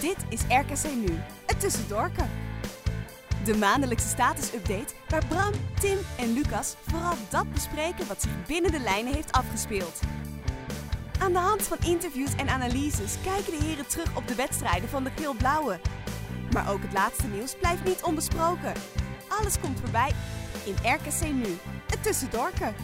Dit is RKC Nu, het tussendoorken. De maandelijkse status-update waar Bram, Tim en Lucas vooral dat bespreken wat zich binnen de lijnen heeft afgespeeld. Aan de hand van interviews en analyses kijken de heren terug op de wedstrijden van de geel-blauwe. Maar ook het laatste nieuws blijft niet onbesproken. Alles komt voorbij in RKC Nu, het tussendoorken.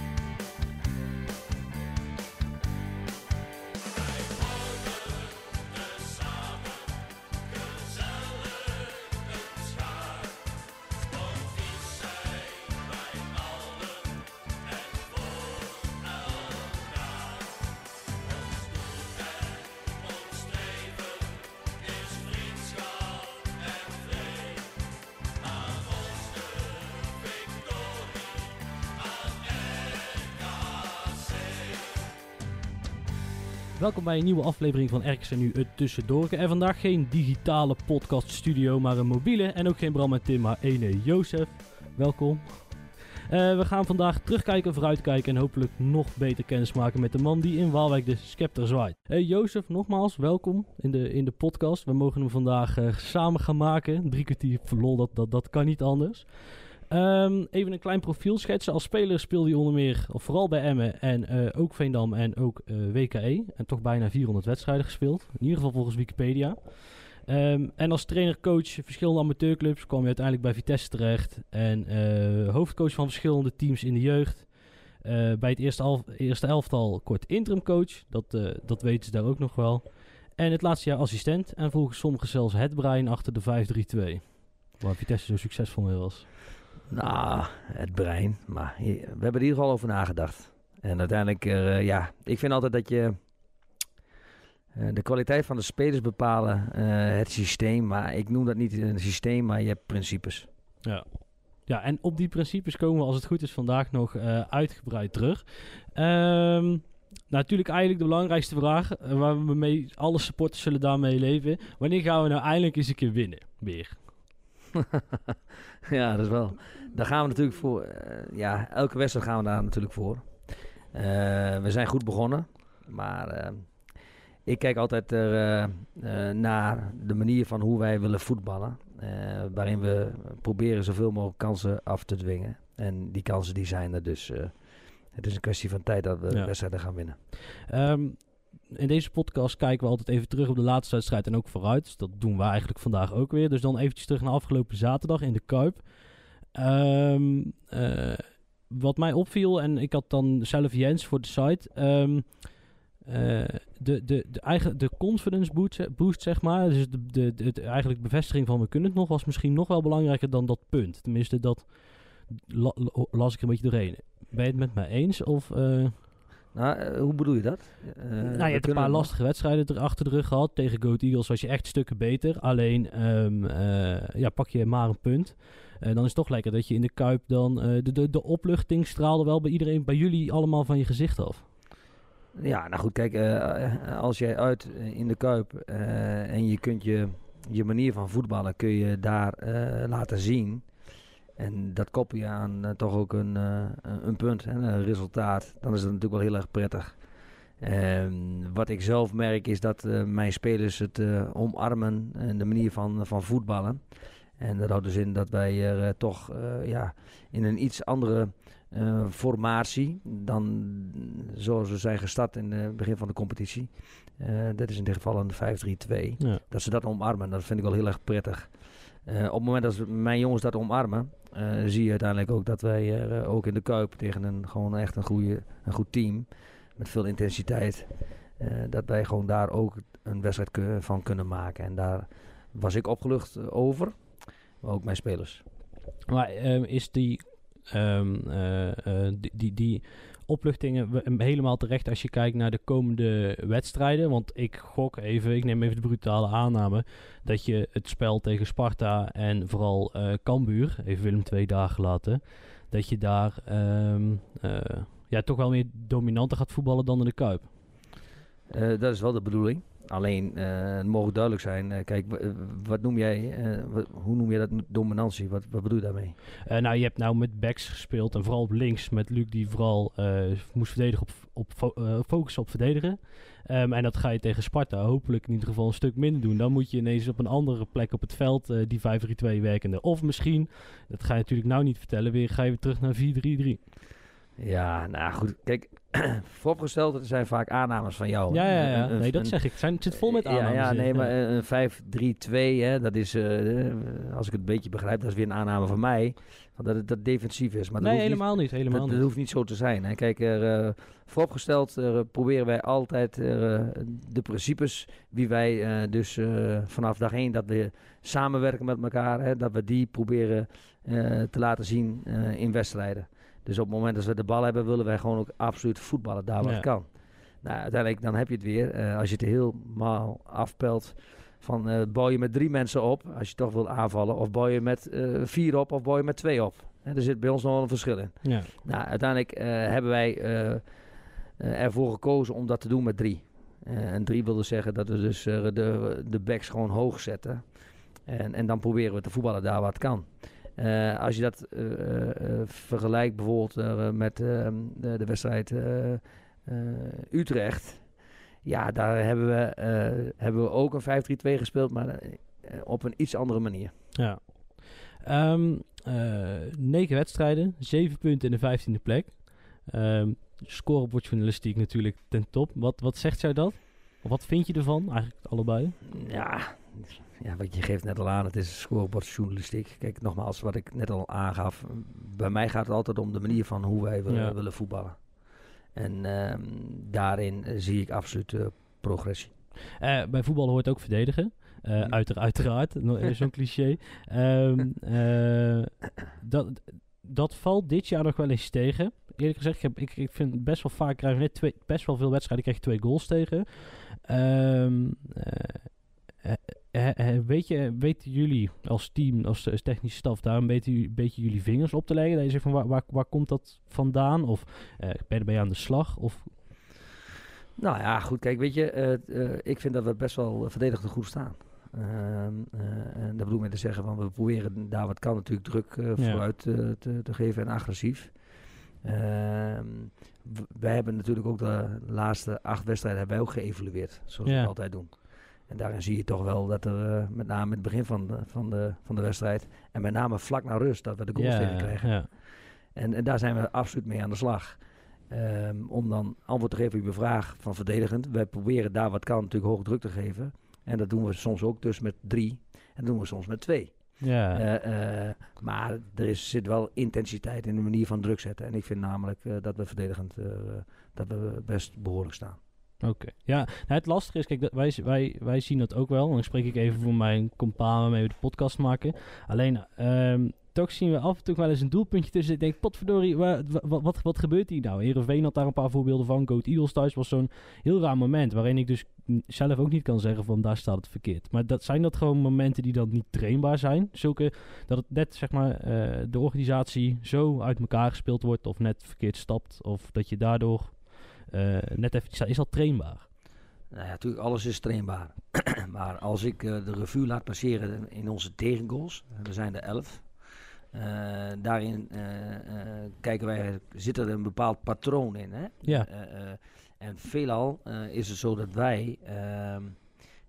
Welkom bij een nieuwe aflevering van RKC Nu het Tussendoorken. En vandaag geen digitale podcast studio, maar een mobiele. En ook geen Bram en Tim, maar ene Jozef. Welkom. Eh, we gaan vandaag terugkijken, vooruitkijken en hopelijk nog beter kennis maken met de man die in Waalwijk de scepter zwaait. Hey Jozef, nogmaals welkom in de, in de podcast. We mogen hem vandaag eh, samen gaan maken. Drie kwartier lol, dat, dat, dat kan niet anders. Ehm, even een klein profiel schetsen. Als speler speelde hij onder meer, of vooral bij Emmen en eh, ook Veendam en ook eh, WKE. En toch bijna 400 wedstrijden gespeeld. In ieder geval volgens Wikipedia. Ehm, en als trainer-coach verschillende amateurclubs kwam hij uiteindelijk bij Vitesse terecht. En eh, hoofdcoach van verschillende teams in de jeugd. bij het eerste, eerste elftal kort interim-coach. Dat, dat weten ze daar ook nog wel. En het laatste jaar assistent. En volgens sommigen zelfs het brein achter de 5-3-2. Waar Vitesse zo succesvol mee was. Nou, het brein. Maar we hebben er in ieder geval over nagedacht. En uiteindelijk, uh, ja, ik vind altijd dat je uh, de kwaliteit van de spelers bepalen uh, het systeem. Maar ik noem dat niet een systeem, maar je hebt principes. Ja. Ja, en op die principes komen we als het goed is vandaag nog uitgebreid terug. Um, natuurlijk eigenlijk de belangrijkste vraag, waar we mee, alle supporters zullen daarmee leven. Wanneer gaan we nou eindelijk eens een keer winnen? Weer. ja, dat is wel. Daar gaan we natuurlijk voor. Uh, ja, elke wedstrijd gaan we daar natuurlijk voor. Uh, we zijn goed begonnen. Maar uh, ik kijk altijd er, naar de manier van hoe wij willen voetballen. waarin we proberen zoveel mogelijk kansen af te dwingen. En die kansen die zijn er dus. het is een kwestie van tijd dat we ja. wedstrijden gaan winnen. Um, in deze podcast kijken we altijd even terug op de laatste wedstrijd en ook vooruit. Dus dat doen we eigenlijk vandaag ook weer. Dus dan eventjes terug naar afgelopen zaterdag in de Kuip. Um, uh, wat mij opviel, en ik had dan zelf Jens voor de site. Um, uh, de, de, de, eigen, de confidence boost, boost, zeg maar. Dus de, de, eigenlijk bevestiging van we kunnen het nog, was misschien nog wel belangrijker dan dat punt. Tenminste, dat la, las ik een beetje doorheen. Ben je het met mij eens? Of, uh, nou, uh, hoe bedoel je dat? Uh, nou, je hebt een paar lastige wedstrijden er achter de rug gehad. Tegen Goat Eagles was je echt stukken beter. Alleen, um, uh, ja, pak je maar een punt. dan is het toch lekker dat je in de Kuip dan... de, de, de opluchting straalde wel bij iedereen, bij jullie allemaal van je gezicht af. Ja, nou goed, kijk, als jij uit in de Kuip en je kunt je, je manier van voetballen kun je daar laten zien... En dat koppel je aan uh, toch ook een, uh, een punt, hè, een resultaat. Dan is het natuurlijk wel heel erg prettig. Um, wat ik zelf merk is dat uh, mijn spelers het omarmen en de manier van, van voetballen. En dat houdt dus in dat wij er toch ja, in een iets andere formatie dan zoals we zijn gestart in het begin van de competitie. dat is in dit geval een 5-3-2. Ja. Dat ze dat omarmen, dat vind ik wel heel erg prettig. Op het moment dat mijn jongens dat omarmen, zie je uiteindelijk ook dat wij uh, ook in de Kuip tegen een gewoon echt een, goede, een goed team met veel intensiteit, dat wij gewoon daar ook een wedstrijd van kunnen maken. En daar was ik opgelucht over, maar ook mijn spelers. Maar ehm, is die, um, die, die, die opluchtingen helemaal terecht als je kijkt naar de komende wedstrijden. Want ik gok even, ik neem even de brutale aanname, dat je het spel tegen Sparta en vooral uh, Cambuur, even Willem twee dagen laten, dat je daar um, uh, ja, toch wel meer dominanter gaat voetballen dan in de Kuip. Eh, dat is wel de bedoeling. Alleen, eh, het mogen duidelijk zijn. eh, kijk, wat noem jij, eh, hoe noem jij dat dominantie? Wat, wat bedoel je daarmee? Nou, je hebt nou met backs gespeeld en vooral op links met Luc die vooral moest verdedigen op, op fo- focussen op verdedigen. Ehm, en dat ga je tegen Sparta hopelijk in ieder geval een stuk minder doen. Dan moet je ineens op een andere plek op het veld die 5-3-2 werkende. Of misschien, dat ga je natuurlijk nou niet vertellen, weer ga je weer terug naar 4-3-3. Ja, nou goed. Kijk, vooropgesteld, het zijn vaak aannames van jou. Ja, ja, ja. Nee, dat zeg ik. Het, zijn, het zit vol met Ja, aannames. Ja, in. nee, maar een 5-3-2, hè, dat is, eh, eh, als ik het een beetje begrijp, dat is weer een aanname van mij. Dat het dat defensief is. Maar dat nee, niet- helemaal niet. Helemaal dat, hoeft niet zo te zijn. Hè. Kijk, er, eh, vooropgesteld proberen wij altijd de principes wie wij dus vanaf dag één dat we samenwerken met elkaar, hè, dat we die proberen te laten zien in wedstrijden. Dus op het moment dat we de bal hebben, willen wij gewoon ook absoluut voetballen daar waar Ja. het kan. Nou, uiteindelijk dan heb je het weer. Eh, als je het helemaal afpelt van eh, bouw je met drie mensen op, als je toch wil aanvallen, of bouw je met eh, vier op, of bouw je met twee op. Hè, er zit bij ons nog wel een verschil in. Ja. Nou, uiteindelijk hebben wij ervoor gekozen om dat te doen met drie. En drie wil dus zeggen dat we dus de, de backs gewoon hoog zetten. En, en dan proberen we te voetballen daar waar het kan. Eh, als je dat eh, eh, vergelijkt bijvoorbeeld met eh, de, de wedstrijd Utrecht. Ja, daar hebben we, hebben we ook een 5-3-2 gespeeld, maar op een iets andere manier. Ja. Ehm, eh, negen wedstrijden, zeven punten in de vijftiende plek. Ehm scorebordjournalistiek natuurlijk ten top. Wat, wat zegt jou dat? Of wat vind je ervan? Eigenlijk allebei. Ja, ja, wat je geeft net al aan, het is scorebordjournalistiek. Kijk, nogmaals, wat ik net al aangaf. Bij mij gaat het altijd om de manier van hoe wij willen, Ja. willen voetballen. En ehm, daarin zie ik absoluut eh, progressie. Eh, bij voetbal hoort ook verdedigen. Mhm. uiter, uiteraard, zo'n cliché. Ehm, eh, dat, dat valt dit jaar nog wel eens tegen. Eerlijk gezegd, ik, heb, ik, ik vind best wel vaak krijgen we net twee, best wel veel wedstrijden krijg je twee goals tegen. Eh, weet je, weten jullie als team, als, als technische staf, daar een beetje, een beetje jullie vingers op te leggen? Dat je zegt van waar, waar, waar komt dat vandaan? Of eh, ben je ermee aan de slag? Of, Nou ja, goed, kijk, weet je, eh, eh, ik vind dat we best wel verdedigd goed staan. Eh, en dat bedoel ik met te zeggen, van we proberen daar wat kan natuurlijk druk eh, Ja. vooruit eh, te, te geven en agressief. Ehm, wij hebben natuurlijk ook de laatste acht wedstrijden hebben wij ook geëvalueerd, zoals we Ja. altijd doen. En daarin zie je toch wel dat er eh, met name het begin van de, van, de, van de wedstrijd en met name vlak na rust dat we de goals tegen krijgen. ja. En, en daar zijn we absoluut mee aan de slag. Ehm, om dan antwoord te geven op je vraag van verdedigend. Wij proberen daar wat kan natuurlijk hoog druk te geven. En dat doen we soms ook dus met drie. En dat doen we soms met twee. ja. Eh, eh, maar er is, zit wel intensiteit in de manier van druk zetten. En ik vind namelijk dat we verdedigend dat we best behoorlijk staan. Oké. Ja, nou, het lastige is, kijk, wij, wij, wij zien dat ook wel. Dan spreek ik even voor mijn compaan waarmee we de podcast maken. Alleen, ehm, toch zien we af en toe wel eens een doelpuntje tussen. Ik denk, potverdorie, wa- wa- wat, wat, wat gebeurt hier nou? Heerenveen had daar een paar voorbeelden van. Goat Eagles thuis was zo'n heel raar moment. Waarin ik dus zelf ook niet kan zeggen van daar staat het verkeerd. Maar dat, zijn dat gewoon momenten die dan niet trainbaar zijn? Zulke, dat het net, zeg maar, eh, de organisatie zo uit elkaar gespeeld wordt. Of net verkeerd stapt. Of dat je daardoor eh, net even... Is dat trainbaar? Nou ja, natuurlijk, alles is trainbaar. maar als ik eh, de revue laat passeren in onze tegengoals, er zijn er elf. eh, daarin eh, eh, kijken wij, zit er een bepaald patroon in. Hè? Ja. Eh, eh, en veelal eh, is het zo dat wij, ehm,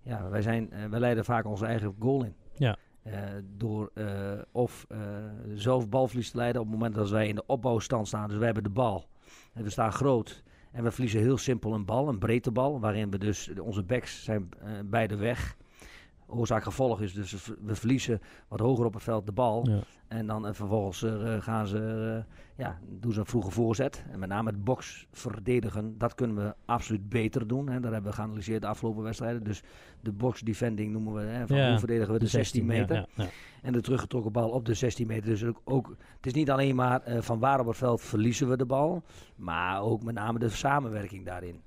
ja, wij, zijn, eh, wij leiden vaak onze eigen goal in. Ja. Eh, door eh, of eh, zelf balverlies te leiden op het moment dat wij in de opbouwstand staan. Dus wij hebben de bal. En we staan groot. En we verliezen heel simpel een bal, een breedte bal. Waarin we dus, onze backs zijn eh, beide weg. Oorzaak gevolg is dus we ver- we verliezen wat hoger op het veld de bal. Ja. En dan eh, vervolgens eh, gaan ze, eh, ja, doen ze een vroege voorzet. En met name het box verdedigen, dat kunnen we absoluut beter doen. Hè. Dat hebben we geanalyseerd de afgelopen wedstrijden. Dus de box defending noemen we, hè, van Ja, hoe verdedigen we de, 16 meter. Ja. En de teruggetrokken bal op de 16 meter. Dus ook, ook, het is niet alleen maar eh, van waar op het veld verliezen we de bal. Maar ook met name de samenwerking daarin.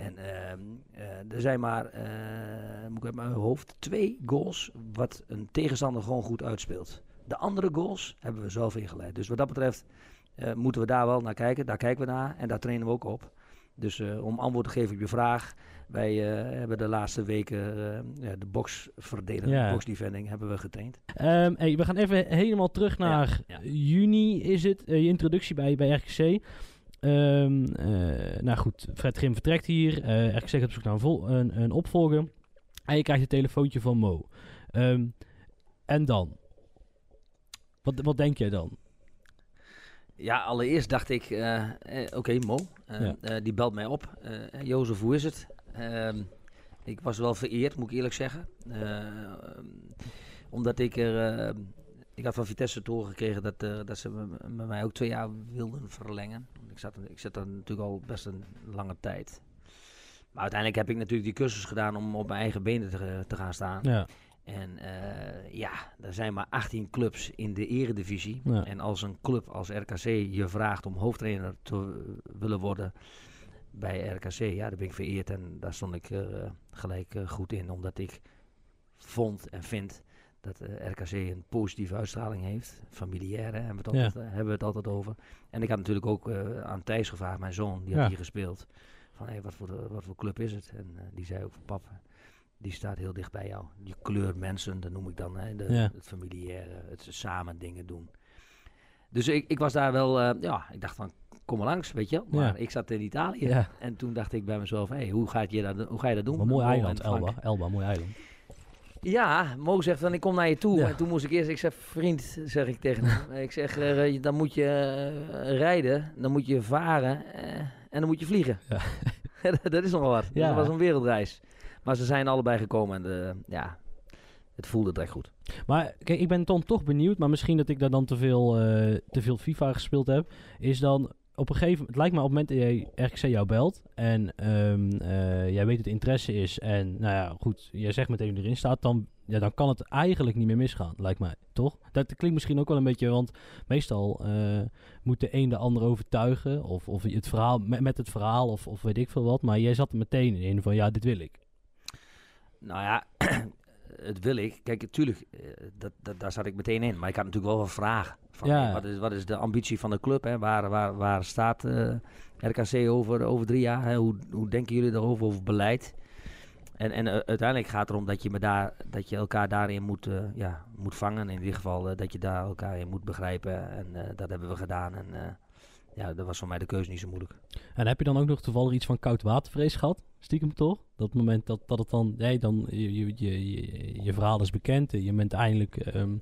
En ehm, eh, er zijn maar, eh, moet ik uit mijn hoofd, twee goals wat een tegenstander gewoon goed uitspeelt. De andere goals hebben we zelf ingeleid. Dus wat dat betreft eh, moeten we daar wel naar kijken. Daar kijken we naar en daar trainen we ook op. Dus om antwoord te geven op je vraag. Wij hebben de laatste weken de boxverdeling, Ja. de boxdefending hebben we getraind. Ehm, hey, we gaan even helemaal terug naar ja. juni, is het? je introductie bij, bij RKC. Ehm, eh, nou goed, Fred Grim vertrekt hier. Eh RKC gaat op zoek naar een, vol- een, een opvolger. En je krijgt een telefoontje van Mo. Ehm, en dan? Wat, wat denk jij dan? Ja, allereerst dacht ik, eh, eh, oké, Mo, Ja. die belt mij op. Jozef, hoe is het? Ehm, ik was wel vereerd, moet ik eerlijk zeggen. Omdat ik er, ik had van Vitesse te horen gekregen dat, eh, dat ze me- met mij ook twee jaar wilden verlengen. Ik zat, ik zat er natuurlijk al best een lange tijd. Maar uiteindelijk heb ik natuurlijk die cursus gedaan om op mijn eigen benen te, te gaan staan. Ja, En eh, ja, er zijn maar 18 clubs in de eredivisie. Ja. En als een club als RKC je vraagt om hoofdtrainer te eh, willen worden bij RKC, ja, dan ben ik vereerd. En daar stond ik eh, gelijk eh, goed in, omdat ik vond en vind dat eh, RKC een positieve uitstraling heeft. Familiair, hè, hebben, we het altijd, eh, hebben we het altijd over. En ik had natuurlijk ook eh, aan Thijs gevraagd, mijn zoon, die Ja. had hier gespeeld. Van, hey, wat, voor, wat voor club is het? En die zei ook van, papa, die staat heel dicht bij jou. Je kleur mensen, dat noem ik dan, hè, de, Ja. het familiaire, het samen dingen doen. Dus ik, ik was daar wel, ja, ik dacht van, kom maar langs, weet je. Maar ik zat in Italië. En toen dacht ik bij mezelf, hey, hoe, gaat je dat, hoe ga je dat doen? Maar mooi eiland. Elba. Elba, mooi eiland. Ja, Mo zegt dan, ik kom naar je toe. Ja. En toen moest ik eerst, ik zeg, vriend, zeg ik tegen hem. ik zeg, eh, dan moet je eh, rijden, dan moet je varen eh, en dan moet je vliegen. Ja. dat is nogal wat. Ja. dat was een wereldreis. Maar ze zijn allebei gekomen en eh, ja, het voelde direct goed. Maar kijk, ik ben dan toch benieuwd, maar misschien dat ik daar dan te veel, eh, te veel FIFA gespeeld heb. Is dan op een gegeven moment, het lijkt me op het moment dat jij RKC jou belt en ehm, eh, jij weet dat het interesse is en nou ja, goed, jij zegt meteen erin staat, dan, ja, dan kan het eigenlijk niet meer misgaan, lijkt mij, toch? Dat klinkt misschien ook wel een beetje, want meestal eh, moet de een de ander overtuigen of, of het verhaal, met, met het verhaal of, of weet ik veel wat, maar jij zat er meteen in van ja, dit wil ik. Nou ja, het wil ik. Kijk, natuurlijk, eh, dat, dat, daar zat ik meteen in. Maar ik had natuurlijk wel wat vragen. Van, Ja. wat, is, wat is de ambitie van de club? Hè? Waar, waar, waar staat eh, RKC over, over drie jaar? Hè? Hoe, hoe denken jullie daarover, over beleid? En, en eh, uiteindelijk gaat het erom dat je, me daar, dat je elkaar daarin moet, ja, moet vangen. In ieder geval dat je daar elkaar in moet begrijpen. En dat hebben we gedaan. En ja, dat was voor mij de keuze niet zo moeilijk. En heb je dan ook nog toevallig iets van koud watervrees gehad? Stiekem toch? Dat moment dat, dat het dan, nee, dan je, je, je, je, verhaal is bekend. en Je bent eindelijk ehm,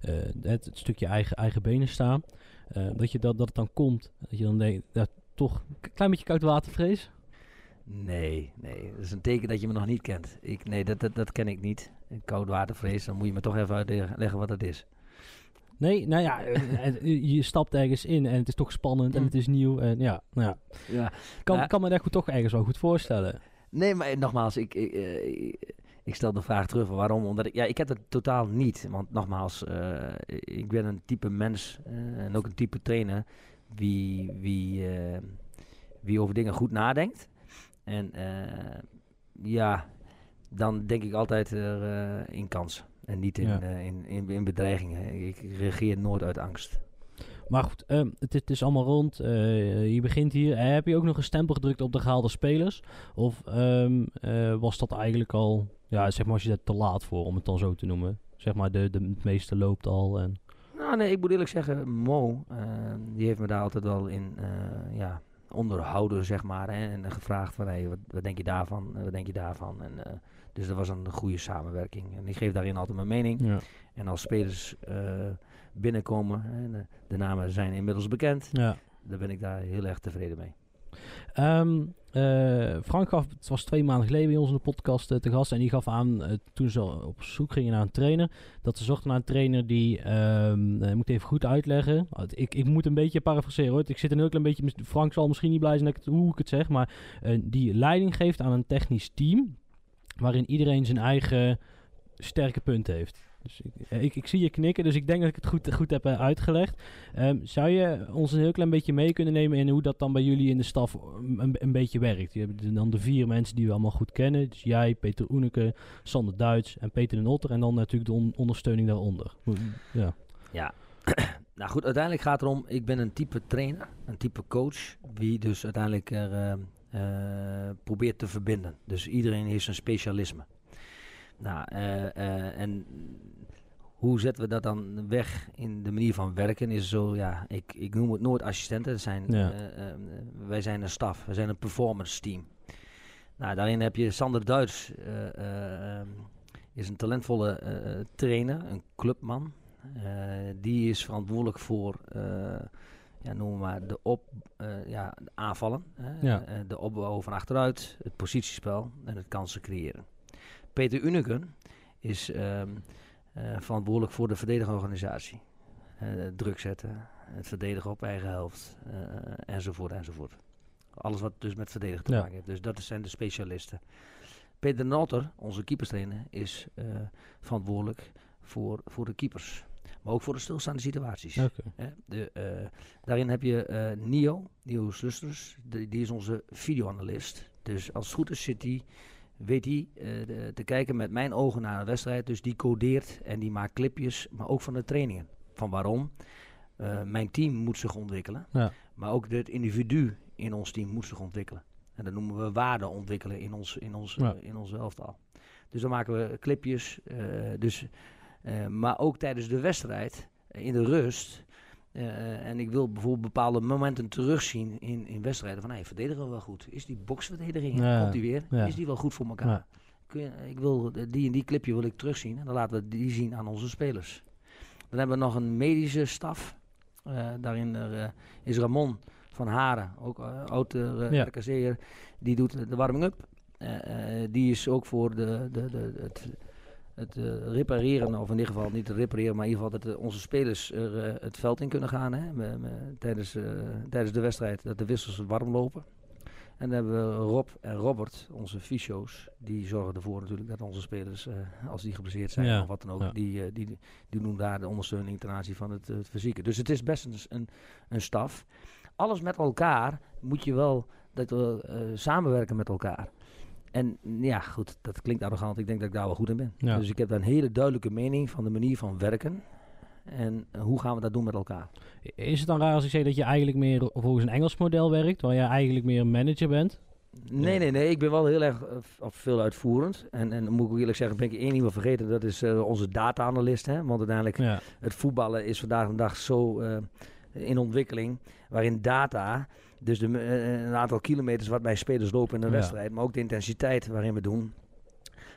eh, het, het stukje eigen, eigen benen staan. Eh, dat, je dat, dat het dan komt. Dat je dan denkt, ja, toch een klein beetje koud watervrees. Nee, nee. Dat is een teken dat je me nog niet kent. Ik, nee, dat, dat, dat ken ik niet. Een koudwatervrees, dan moet je me toch even uitleggen wat dat is. Nee, nou ja, eh, eh, je stapt ergens in en het is toch spannend en het is nieuw. En ja, nou ja. Ja. Kan, kan me dat goed toch ergens wel goed voorstellen. Nee, maar nogmaals, ik, ik, eh, ik, stel de vraag terug. Waarom? Omdat ik, ja, ik heb het totaal niet. Want nogmaals, eh, ik ben een type mens eh, en ook een type trainer wie, wie, eh, wie over dingen goed nadenkt. En eh, ja, dan denk ik altijd er, eh, in kansen. En niet in, Ja. eh, in, in, in bedreigingen. Ik reageer nooit uit angst. Maar goed, ehm, het, het is allemaal rond. eh, je begint hier. Eh, heb je ook nog een stempel gedrukt op de gehaalde spelers? Of ehm, eh, was dat eigenlijk al, ja, zeg maar, als je dat te laat voor, om het dan zo te noemen? Zeg maar, de, de, het meeste loopt al. En, Nou, nee, ik moet eerlijk zeggen, Mo, die heeft me daar altijd wel in ja, onderhouden, zeg maar. Hè, en gevraagd van, hey, wat, wat denk je daarvan? Wat denk je daarvan? En, dus dat was een goede samenwerking. En ik geef daarin altijd mijn mening. ja. En als spelers eh, binnenkomen, hè, de, namen zijn inmiddels bekend, ja. dan ben ik daar heel erg tevreden mee. Ehm, eh, Frank gaf, het was twee maanden geleden bij ons in de podcast eh, te gast. En die gaf aan, toen ze op zoek gingen naar een trainer, dat ze zochten naar een trainer die, ik moet even goed uitleggen. Ik, ik moet een beetje parafraseren hoor. Ik zit een heel klein beetje, Frank zal misschien niet blij zijn dat ik het, hoe ik het zeg, maar die leiding geeft aan een technisch team, waarin iedereen zijn eigen sterke punt heeft. Dus ik, eh, ik, ik zie je knikken, dus ik denk dat ik het goed, goed heb eh, uitgelegd. Ehm, zou je ons een heel klein beetje mee kunnen nemen in hoe dat dan bij jullie in de staf een, een beetje werkt? Je hebt dan de vier mensen die we allemaal goed kennen. Dus jij, Peter Oeneke, Sander Duits en Peter de Notter. En dan natuurlijk de on- ondersteuning daaronder. Ja. Ja, nou goed, uiteindelijk gaat het erom, ik ben een type trainer, een type coach, wie dus uiteindelijk er, eh, eh, probeert te verbinden. Dus iedereen heeft zijn specialisme. Nou, eh, eh, en hoe zetten we dat dan weg in de manier van werken? Is zo, ja, ik, ik noem het nooit assistenten. Het zijn, Ja. wij zijn een staf, we zijn een performance team. Nou, daarin heb je Sander Duits, is een talentvolle trainer, een clubman. Die is verantwoordelijk voor, ja, noem maar, de, op, eh, ja, de aanvallen. hè, Ja. eh, de opbouw van achteruit, het positiespel en het kansen creëren. Peter Uneken is ehm, eh, verantwoordelijk voor de verdedigingsorganisatie. Druk zetten, het verdedigen op eigen helft, enzovoort, enzovoort. Alles wat dus met verdedigen te Ja. maken heeft. Dus dat zijn de specialisten. Peter Notter, onze keeperstrainer, is verantwoordelijk voor, voor de keepers. Maar ook voor de stilstaande situaties. Hè, de, eh, daarin heb je eh, Nio, Nio Slusters, die, die is onze videoanalist. Dus als het goed is zit die, weet hij eh, te kijken met mijn ogen naar een wedstrijd. Dus die codeert en die maakt clipjes, maar ook van de trainingen. Van waarom? Mijn team moet zich ontwikkelen, Ja. maar ook het individu in ons team moet zich ontwikkelen. En dat noemen we waarde ontwikkelen in ons, in ons, Ja. in ons elftal. Dus dan maken we clipjes. dus, maar ook tijdens de wedstrijd, eh, in de rust. eh, en ik wil bijvoorbeeld bepaalde momenten terugzien in, in wedstrijden. Van, hey, verdedigen we wel goed? Is die boksverdediging, Ja, komt die weer? ja. Is die wel goed voor elkaar? Ja. Kun je, ik wil eh, die en die clipje wil ik terugzien. En dan laten we die zien aan onze spelers. Dan hebben we nog een medische staf. Eh, daarin er, eh, is Ramon van Haren, ook uh, oud uh, Ja. RKC'er. Die doet de warming-up. Eh, eh, die is ook voor de, de, de, het, het eh, repareren, of in ieder geval niet het repareren, maar in ieder geval dat eh, onze spelers er, eh, het veld in kunnen gaan hè, me- me- tijdens, tijdens de wedstrijd, dat de wissels warm lopen. En dan hebben we Rob en Robert, onze fysio's, die zorgen ervoor natuurlijk dat onze spelers, als die geblesseerd zijn Ja, of wat dan ook, ja. die, die, die doen daar de ondersteuning ten aanzien van het, het fysieke. Dus het is best een, een, een staf. Alles met elkaar moet je wel dat we samenwerken met elkaar. En ja, goed, dat klinkt arrogant. Ik denk dat ik daar wel goed in ben. Ja. Dus ik heb daar een hele duidelijke mening van de manier van werken. En hoe gaan we dat doen met elkaar? Is het dan raar als ik zeg dat je eigenlijk meer volgens een Engels model werkt, waar je eigenlijk meer een manager bent? Nee, nee, nee. Ik ben wel heel erg eh, veel uitvoerend. En, en dan moet ik ook eerlijk zeggen, ben ik één wel vergeten. Dat is eh, onze data-analyst. Hè? Want uiteindelijk, Ja. het voetballen is vandaag de dag zo eh, in ontwikkeling. Waarin data, dus de, eh, een aantal kilometers wat mijn spelers lopen in een Ja. wedstrijd. Maar ook de intensiteit waarin we doen.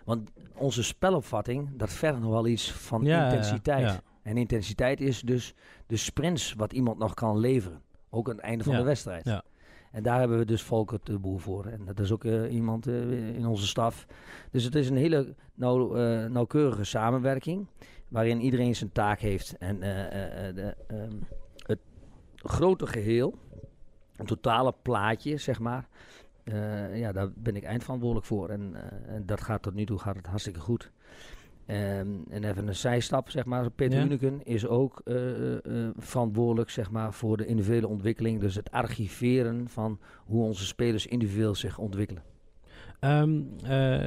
Want onze spelopvatting, dat vergt nog wel iets van Ja, intensiteit. ja. En intensiteit is dus de sprints wat iemand nog kan leveren. Ook aan het einde van de wedstrijd. ja. En daar hebben we dus Volker de Boer voor. En dat is ook eh, iemand eh, in onze staf. Dus het is een hele nauw, eh, nauwkeurige samenwerking. Waarin iedereen zijn taak heeft. En eh, eh, eh, de, ehm, het grote geheel, totale plaatje, zeg maar. eh, ja, daar ben ik eindverantwoordelijk voor. En, eh, en dat gaat tot nu toe gaat het hartstikke goed. Ehm, en even een zijstap, zeg maar. Peter Ja. Uneken is ook eh, verantwoordelijk zeg maar, voor de individuele ontwikkeling. Dus het archiveren van hoe onze spelers individueel zich ontwikkelen. Ehm, eh,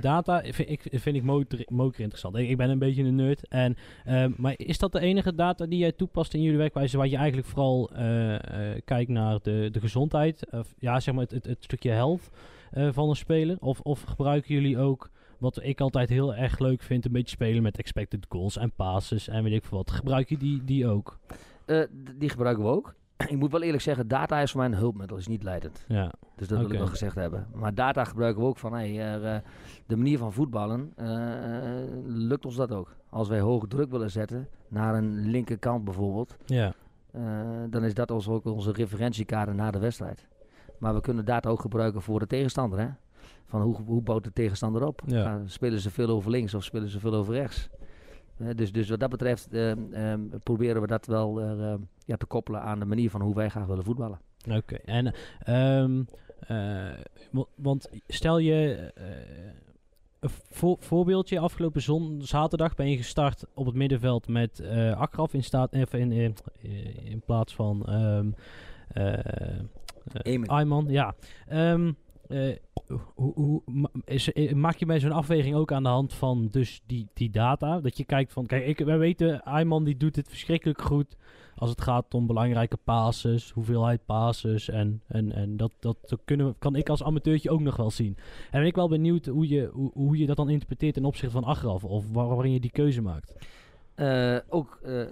data vind ik, vind ik motor, interessant. Ik, ben een beetje een nerd. En, ehm, maar is dat de enige data die jij toepast in jullie werkwijze, waar je eigenlijk vooral eh, eh, kijkt naar de, de gezondheid, of ja, zeg maar het, het, stukje health eh, van een speler? Of, of gebruiken jullie ook, wat ik altijd heel erg leuk vind, een beetje spelen met expected goals en passes en weet ik veel wat. Gebruik je die, die ook? Die gebruiken we ook. Ik moet wel eerlijk zeggen, data is voor mij een hulpmiddel, is niet leidend. Ja, Dus dat wil ik wel gezegd hebben. Maar data gebruiken we ook van, hey, eh, de manier van voetballen, eh, eh, lukt ons dat ook. Als wij hoge druk willen zetten, naar een linkerkant bijvoorbeeld, ja. dan is dat ons ook onze referentiekader na de wedstrijd. Maar we kunnen data ook gebruiken voor de tegenstander. Hè? Van hoe, hoe bouwt de tegenstander op? Ja. Gaan- spelen ze veel over links of spelen ze veel over rechts? Dus, dus wat dat betreft eh, eh, proberen we dat wel eh, eh, ja, te koppelen aan de manier van hoe wij graag willen voetballen. Oké, en ehm, eh, wa- want stel je eh, een voor, voorbeeldje, afgelopen zon, zaterdag ben je gestart op het middenveld met eh Akraf in, staat, even in, in, in plaats van ehm eh, eh, Eamon. Ayman. Ja. Ehm, eh, hoe, hoe, ma- is, eh, maak je bij zo'n afweging ook aan de hand van dus die, die data? Dat je kijkt van, kijk, ik, wij weten, Ayman die doet het verschrikkelijk goed als het gaat om belangrijke passes, hoeveelheid passes. En, en, en dat, dat kunnen, we- kan ik als amateurtje ook nog wel zien. En ben ik wel benieuwd hoe je, hoe, hoe je dat dan interpreteert ten opzichte van Agraf, of waar, waarin je die keuze maakt. Eh, ook, eh,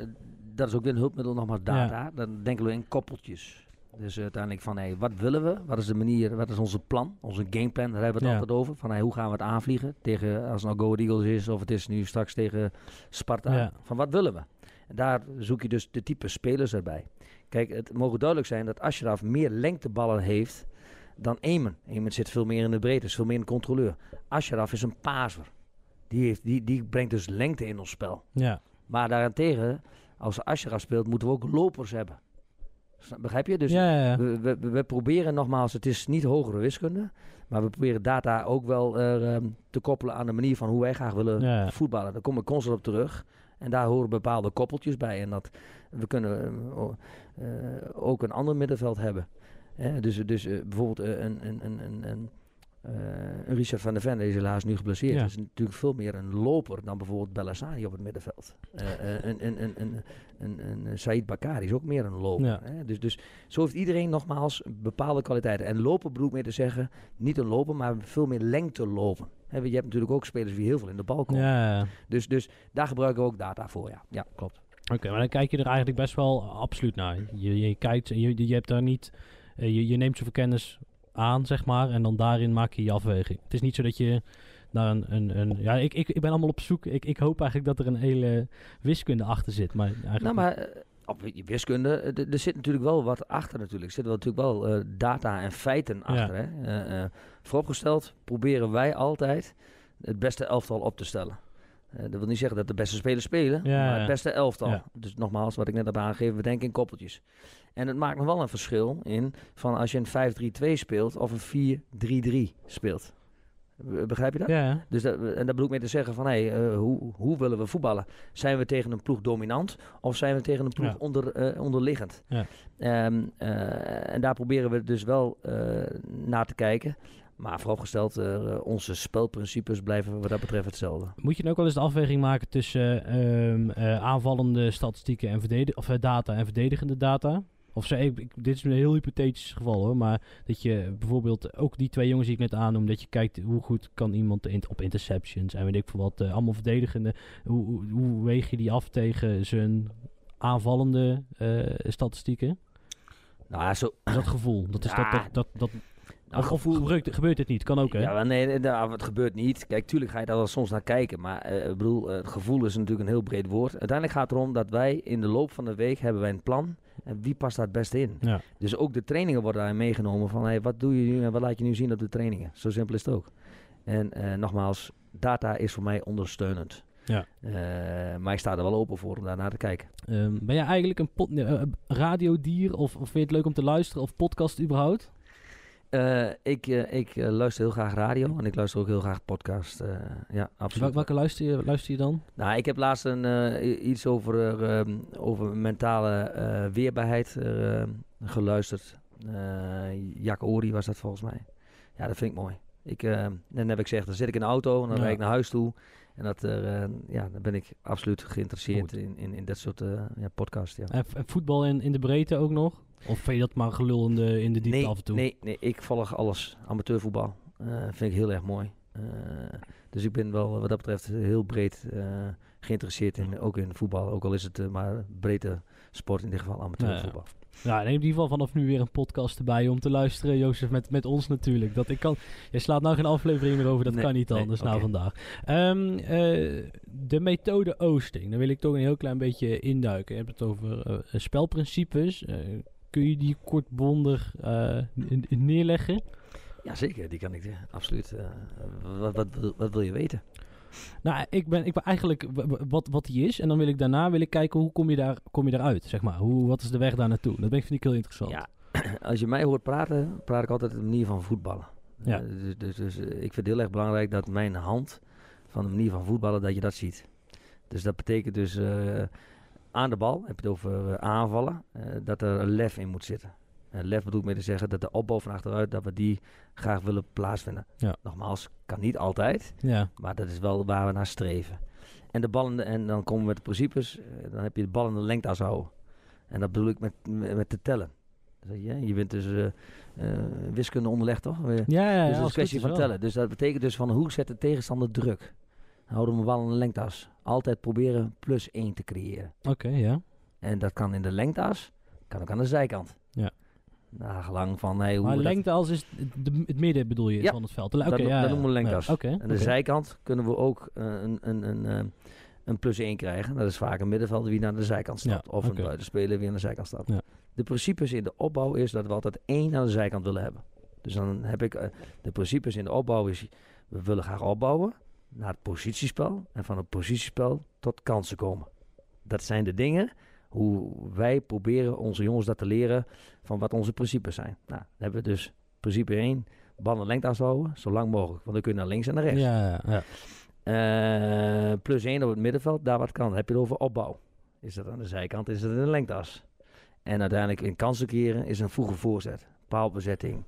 dat is ook weer een hulpmiddel, nogmaals data. Dan denken we in koppeltjes. Dus uiteindelijk van, hey, wat willen we? Wat is de manier, wat is onze plan? Onze gameplan, daar hebben we het Ja. altijd over. Van, hey, hoe gaan we het aanvliegen? Tegen, als het nou Go Ahead Eagles is, of het is nu straks tegen Sparta. Ja. Van, wat willen we? En daar zoek je dus de type spelers erbij. Kijk, het mogen duidelijk zijn dat Ashraf meer lengteballen heeft dan Eamon. Eamon zit veel meer in de breedte, is veel meer een controleur. Ashraf is een paser. Die, heeft, die, die brengt dus lengte in ons spel. Ja, Maar daarentegen, als Ashraf speelt, moeten we ook lopers hebben. Begrijp je? Dus ja, ja, ja. we, we, we proberen nogmaals, het is niet hogere wiskunde, maar we proberen data ook wel eh, ehm, te koppelen aan de manier van hoe wij graag willen Ja, voetballen. Daar kom ik constant op terug. En daar horen bepaalde koppeltjes bij. En dat we kunnen eh, eh, ook een ander middenveld hebben. Dus dus eh, bijvoorbeeld eh, een, een, een, een, een, een Richard van der Ven, is helaas nu geblesseerd. Ja. is natuurlijk veel meer een loper dan bijvoorbeeld Bellassani op het middenveld. Eh, eh, een, een, een, een, een, een, een Said Bakari is ook meer een loper. Ja. Hè? Dus, dus zo heeft iedereen nogmaals bepaalde kwaliteiten. En lopen bedoel ik meer te zeggen, niet een lopen, maar veel meer lengte lopen. Hè, je hebt natuurlijk ook spelers die heel veel in de bal komen. ja. Dus, dus daar gebruiken we ook data voor, ja. Ja, klopt. Oké, maar dan kijk je er eigenlijk best wel absoluut naar. Je, je kijkt, je, je hebt daar niet, je, je neemt zoveel kennis aan, zeg maar, en dan daarin maak je je afweging. Het is niet zo dat je naar een, een, een ja, ik, ik, ik ben allemaal op zoek. Ik, ik hoop eigenlijk dat er een hele wiskunde achter zit, maar eigenlijk Nou, maar eh, op je wiskunde, eh, er zit natuurlijk wel wat achter natuurlijk. Er zitten wel natuurlijk wel eh, data en feiten achter. Hè? Vooropgesteld proberen wij altijd het beste elftal op te stellen. Dat wil niet zeggen dat de beste spelers spelen, Ja, maar het beste elftal. Ja. Dus nogmaals, wat ik net heb aangegeven, we denken in koppeltjes. En het maakt nog wel een verschil in van als je een 5-3-2 speelt of een 4-3-3 speelt. Be- Begrijp je dat? Ja. Dus dat, en dat bedoel ik mee te zeggen van, hé, eh, hoe, hoe willen we voetballen? Zijn we tegen een ploeg dominant of zijn we tegen een ploeg Ja. onder, eh, onderliggend? Ja. Ehm, eh, en daar proberen we dus wel naar te kijken. Maar vooropgesteld, onze spelprincipes blijven wat dat betreft hetzelfde. Moet je dan ook wel eens de afweging maken tussen ehm, eh, aanvallende statistieken en verdedig of, data en verdedigende data? Of zei ik, dit is een heel hypothetisch geval hoor, maar dat je bijvoorbeeld ook die twee jongens die ik net aannoem, dat je kijkt hoe goed kan iemand op interceptions en weet ik veel wat, eh, allemaal verdedigende, hoe, hoe, hoe weeg je die af tegen zijn aanvallende eh, statistieken? Nou, zo... Dat gevoel? Dat is Ja. dat, dat, dat, dat Nou, of, of gebeurt, gebeurt het niet? Kan ook hè? Ja, nee, nou, het gebeurt niet. Kijk, tuurlijk ga je daar wel soms naar kijken. Maar eh, ik bedoel, het gevoel is natuurlijk een heel breed woord. Uiteindelijk gaat het erom dat wij in de loop van de week hebben wij een plan. En wie past daar het beste in? Ja. Dus ook de trainingen worden daarin meegenomen van hey, wat doe je nu en wat laat je nu zien op de trainingen. Zo simpel is het ook. En eh, nogmaals, data is voor mij ondersteunend. Ja. Eh, maar ik sta er wel open voor om daar naar te kijken. Ehm, ben jij eigenlijk een pod- eh, radiodier of, of vind je het leuk om te luisteren of podcast überhaupt? Eh, ik ik, ik eh, luister heel graag radio en ik luister ook heel graag podcast. eh, ja, absoluut. welke luister je, luister je dan? Nou, ik heb laatst een, eh, iets over, eh, ehm, over mentale eh, weerbaarheid eh, geluisterd. Jak Ori was dat volgens mij. Ja, dat vind ik mooi. Ik, eh, dan heb ik gezegd, dan zit ik in de auto en dan Ja. rijd ik naar huis toe. En dat, eh, eh, ja, dan ben ik absoluut geïnteresseerd Goed. in, in, in dat soort eh ja, podcasts. Ja. En, en voetbal in, in de breedte ook nog? Of vind je dat maar gelul in de, in de diepte nee, af en toe? Nee, nee, ik volg alles. Amateurvoetbal eh, vind ik heel erg mooi. Eh, dus ik ben wel wat dat betreft heel breed eh, geïnteresseerd in, ook in voetbal. Ook al is het maar breedte sport, in dit geval amateurvoetbal. Ja, in ieder geval vanaf nu weer een podcast erbij om te luisteren, Jozef, met, met ons natuurlijk. Dat ik kan, je slaat nou geen aflevering meer over, dat Nee, kan niet nee, anders na oké. vandaag. Ehm, eh, de methode Oosting, daar wil ik toch een heel klein beetje induiken. Je hebt het over spelprincipes. Kun je die kortbondig eh, neerleggen? Ja, zeker. Die kan ik, eh, absoluut. eh, wat, wat, wil- wat wil je weten? Nou, ik ben, ik ben eigenlijk wat, wat die is. En dan wil ik daarna wil ik kijken hoe kom je, daar, kom je daaruit, zeg maar. Hoe, wat is de weg daar naartoe? Dat ben, vind ik heel interessant. Ja, als je mij hoort praten, praat ik altijd op de manier van voetballen. Ja. Dus dus, dus ik vind het heel erg belangrijk dat mijn hand van de manier van voetballen, dat je dat ziet. Dus dat betekent dus aan de bal, heb je het over eh, aanvallen, eh, dat er een lef in moet zitten. En lef bedoel ik mee te zeggen dat de opbouw van achteruit, dat we die graag willen plaatsvinden. Ja. Nogmaals, kan niet altijd, Ja, maar dat is wel waar we naar streven. En, de ballen, en dan komen we met de principes, eh, dan heb je de bal in de lengte houden. En dat bedoel ik met, met met te tellen. Je, je bent dus wiskunde onderlegd, toch? Ja, ja, ja, dus het is een kwestie van tellen. Dus dat betekent dus van hoe zet de tegenstander druk? Houden we wel de lengteas. Altijd proberen plus 1 te creëren. Oké, ja. En dat kan in de lengteas, kan ook aan de zijkant. Ja. Nagelang van hey, hoe Maar we dat- lengte als is het, de- het midden bedoel je Ja, van het veld. Oké, dat ja, dat noemen we lengteas. Ja, Oké. Aan de zijkant kunnen we ook eh, een, een, een, eh, een plus 1 krijgen. Dat is vaak een middenvelder wie naar de zijkant stapt. Of een buitenspeler wie aan de zijkant stapt. De principes in de opbouw is dat we altijd één aan de zijkant willen hebben. Dus dan heb ik eh, de principes in de opbouw is we willen graag opbouwen naar het positiespel. En van het positiespel tot kansen komen. Dat zijn de dingen hoe wij proberen onze jongens dat te leren van wat onze principes zijn. Nou, dan hebben we dus principe 1, banden lengte houden, zo lang mogelijk. Want dan kun je naar links en naar rechts. Ja, ja. Eh, plus 1 op het middenveld, daar wat kan. Dan heb je het over opbouw. Is dat aan de zijkant, is dat in de lengteas. En uiteindelijk in kansen keren is een vroege voorzet, paalbezetting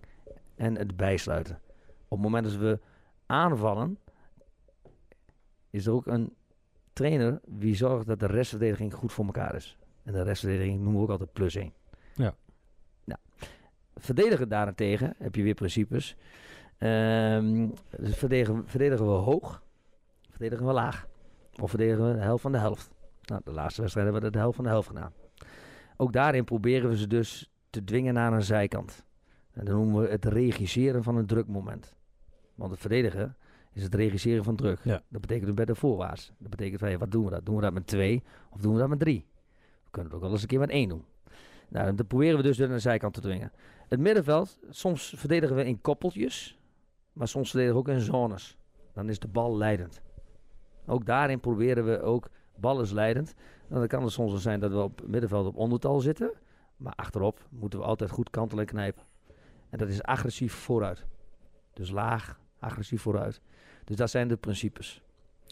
en het bijsluiten. Op het moment dat we aanvallen, is er ook een trainer die zorgt dat de restverdediging goed voor elkaar is. En de restverdediging noemen we ook altijd plus 1. Ja. Nou, verdedigen daarentegen heb je weer principes. Ehm, dus verdedigen, verdedigen we hoog, verdedigen we laag. Of verdedigen we de helft van de helft. Nou, de laatste wedstrijd hebben we de helft van de helft gedaan. Ook daarin proberen we ze dus te dwingen naar een zijkant. En dat noemen we het regisseren van een drukmoment. Want het verdedigen is het regisseren van druk. Ja. Dat betekent dus bij de voorwaarts. Dat betekent van, hey, wat doen we dat? Doen we dat met twee of doen we dat met drie? We kunnen het ook wel eens een keer met één doen. Nou, dat proberen we dus naar de zijkant te dwingen. Het middenveld, soms verdedigen we in koppeltjes, maar soms verdedigen we ook in zones. Dan is de bal leidend. Ook daarin proberen we ook, bal is leidend. Nou, dan kan het soms wel zijn dat we op het middenveld op ondertal zitten, maar achterop moeten we altijd goed kantelen en knijpen. En dat is agressief vooruit. Dus laag, agressief vooruit. Dus dat zijn de principes.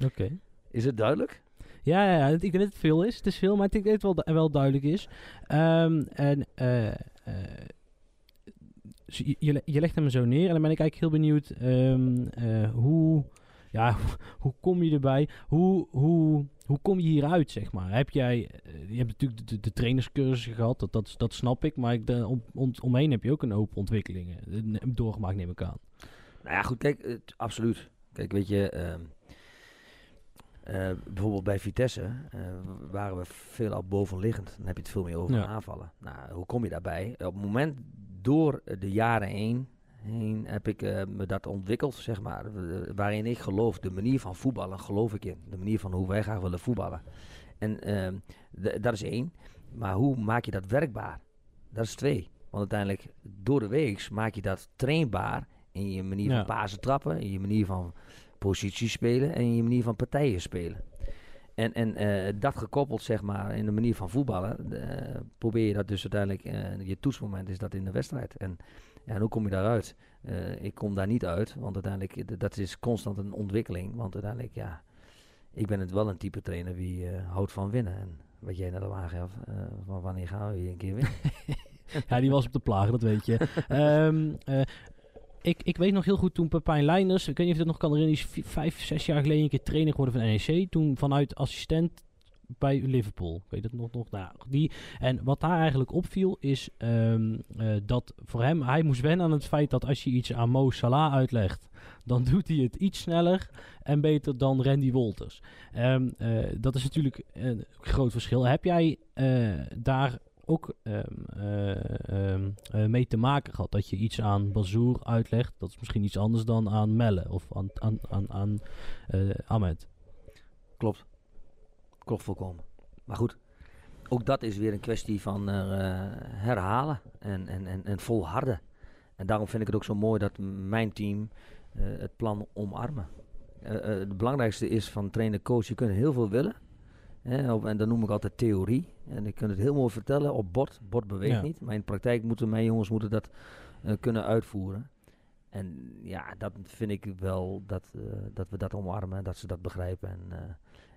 Oké. Is het duidelijk? Ja, ja, ja, ik denk dat het veel is. Het is veel, maar ik denk dat het wel, du- wel duidelijk is. Ehm, en eh, eh, je, je le- je legt hem zo neer en dan ben ik eigenlijk heel benieuwd ehm, eh, hoe, ja, hoe, kom je erbij? Hoe, hoe, hoe kom je hieruit, zeg maar? Heb jij, je hebt natuurlijk de, de trainerscursus gehad, dat, dat, dat snap ik, maar ik, de, om, om, omheen heb je ook een hoop ontwikkelingen doorgemaakt, neem ik aan. Nou ja, goed, kijk, het- absoluut. Kijk, weet je, ehm, eh, bijvoorbeeld bij Vitesse eh, waren we veel al bovenliggend. Dan heb je het veel meer over Ja. aanvallen. Nou, hoe kom je daarbij? Op het moment, door de jaren heen, heen heb ik eh, me dat ontwikkeld, zeg maar. waarin ik geloof, de manier van voetballen geloof ik in. De manier van hoe wij graag willen voetballen. En ehm, dat is één. Maar hoe maak je dat werkbaar? Dat is twee. Want uiteindelijk, door de week maak je dat trainbaar in je manier Ja. van pasen trappen, in je manier van positie spelen en in je manier van partijen spelen. En, en eh, dat gekoppeld, zeg maar, in de manier van voetballen, eh, probeer je dat dus uiteindelijk, eh, je toetsmoment is dat in de wedstrijd. En, ja, en hoe kom je daaruit? Ik kom daar niet uit, want uiteindelijk, dat is constant een ontwikkeling. Want uiteindelijk, ja, ik ben het wel een type trainer die houdt van winnen. En wat jij net al aangaf, van wanneer gaan we hier een keer winnen? Ja, die was op de plagen, dat weet je. Ehm, eh, ik, ik weet nog heel goed toen Pepijn Leijners, ik weet niet of je dat nog kan herinneren, die is vi- vijf, zes jaar geleden een keer trainer geworden van NEC. Toen vanuit assistent bij Liverpool. Ik weet het nog, nog nou, die, En wat daar eigenlijk opviel is ehm, eh, dat voor hem, hij moest wennen aan het feit dat als je iets aan Mo Salah uitlegt, dan doet hij het iets sneller en beter dan Randy Wolters. Ehm, eh, dat is natuurlijk een groot verschil. Heb jij eh, daar ook eh, mee te maken gehad. Dat je iets aan Bazoer uitlegt. Dat is misschien iets anders dan aan Melle of aan, aan, aan, eh, Ahmed. Klopt. Klopt volkomen. Maar goed, ook dat is weer een kwestie van herhalen en, en, en, en volharden. En daarom vind ik het ook zo mooi dat mijn team het plan omarmen. Het belangrijkste is van trainer-coach, je kunt heel veel willen. En dan noem ik altijd theorie. En ik kan het heel mooi vertellen op bord. Bord beweegt Ja. niet. Maar in de praktijk moeten mijn jongens moeten dat eh, kunnen uitvoeren. En ja, dat vind ik wel dat, eh, dat we dat omarmen en dat ze dat begrijpen. En, eh,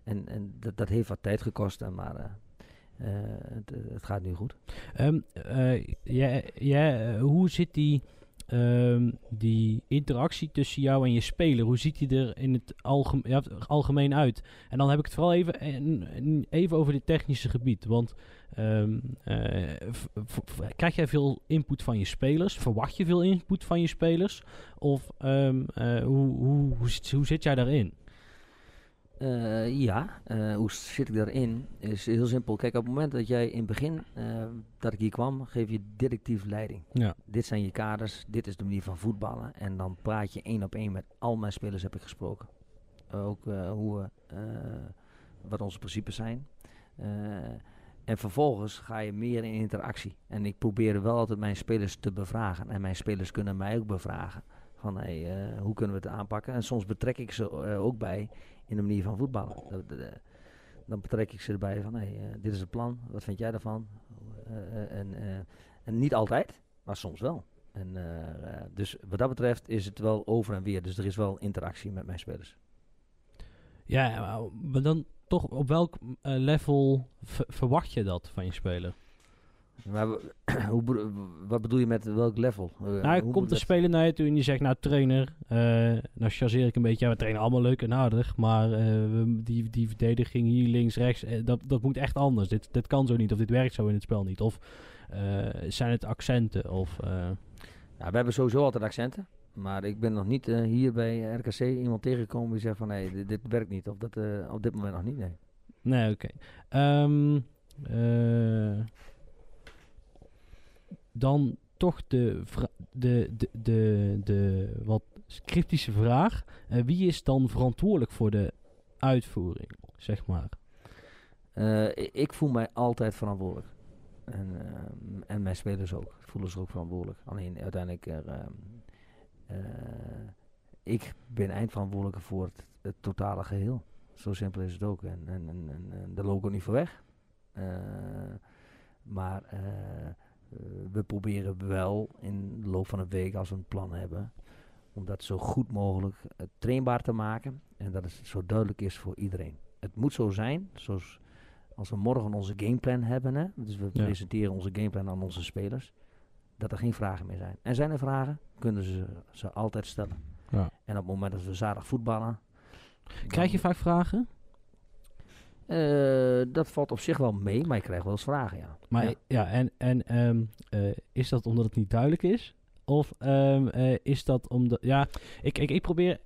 en, en dat, dat heeft wat tijd gekost. En maar het, het, gaat nu goed. Um, ja, ja, hoe zit die, um, die interactie tussen jou en je speler? Hoe ziet die er in het algemeen, uit? En dan heb ik het vooral even, even over dit technische gebied. Want um, uh, krijg jij veel input van je spelers? Verwacht je veel input van je spelers? Of hoe, hoe, hoe, hoe zit jij daarin? Uh, ja, uh, hoe zit ik daarin? Is heel simpel. Kijk, op het moment dat jij in het begin uh, dat ik hier kwam, geef je directief leiding. Ja. Dit zijn je kaders, dit is de manier van voetballen. En dan praat je één op één met al mijn spelers heb ik gesproken. Ook hoe wat onze principes zijn. en vervolgens ga je meer in interactie. En ik probeer wel altijd mijn spelers te bevragen. En mijn spelers kunnen mij ook bevragen. Van hey, hoe kunnen we het aanpakken? En soms betrek ik ze ook bij in de manier van voetballen. dan betrek ik ze erbij van, hey, uh, dit is het plan, wat vind jij daarvan? Uh, en, en, niet altijd, maar soms wel. En, dus wat dat betreft is het wel over en weer. Dus er is wel interactie met mijn spelers. Ja, maar dan toch op welk level verwacht je dat van je speler? Maar hoe, wat bedoel je met welk level? Uh, nou, komt de speler naar je toe en die zegt, nou trainer, uh, nou chargeer ik een beetje, ja, we trainen allemaal leuk en aardig, maar uh, die, die verdediging hier links, rechts, dat, dat moet echt anders. Dit, dit kan zo niet, of dit werkt zo in het spel niet. Of zijn het accenten? Of, nou, we hebben sowieso altijd accenten. Maar ik ben nog niet hier bij RKC iemand tegengekomen die zegt van nee, dit, dit werkt niet. Of dat op dit moment nog niet, nee. Nee, oké. Okay. Um, dan toch de, de, de, de, de wat cryptische vraag. Uh, wie is dan verantwoordelijk voor de uitvoering, zeg maar? Uh, ik voel mij altijd verantwoordelijk. En, uh, en mijn spelers ook. Voelen zich ook verantwoordelijk. Alleen uiteindelijk... Er, ik ben eindverantwoordelijk voor het, totale geheel. Zo simpel is het ook. En, en, en, en daar loop ik ook niet voor weg. maar we proberen wel in de loop van een week, als we een plan hebben, om dat zo goed mogelijk uh, trainbaar te maken. En dat het zo duidelijk is voor iedereen. Het moet zo zijn, zoals als we morgen onze gameplan hebben. Hè, dus we ja. presenteren onze gameplan aan onze spelers. Dat er geen vragen meer zijn. En zijn er vragen, kunnen ze ze altijd stellen. Ja. En op het moment dat we zaterdag voetballen. Krijg je vaak vragen? Uh, dat valt op zich wel mee, maar ik krijg wel eens vragen, ja. Maar ja, ja en, en um, uh, is dat omdat het niet duidelijk is? Of um, uh, is dat omdat... Ja, ik, ik, ik probeer...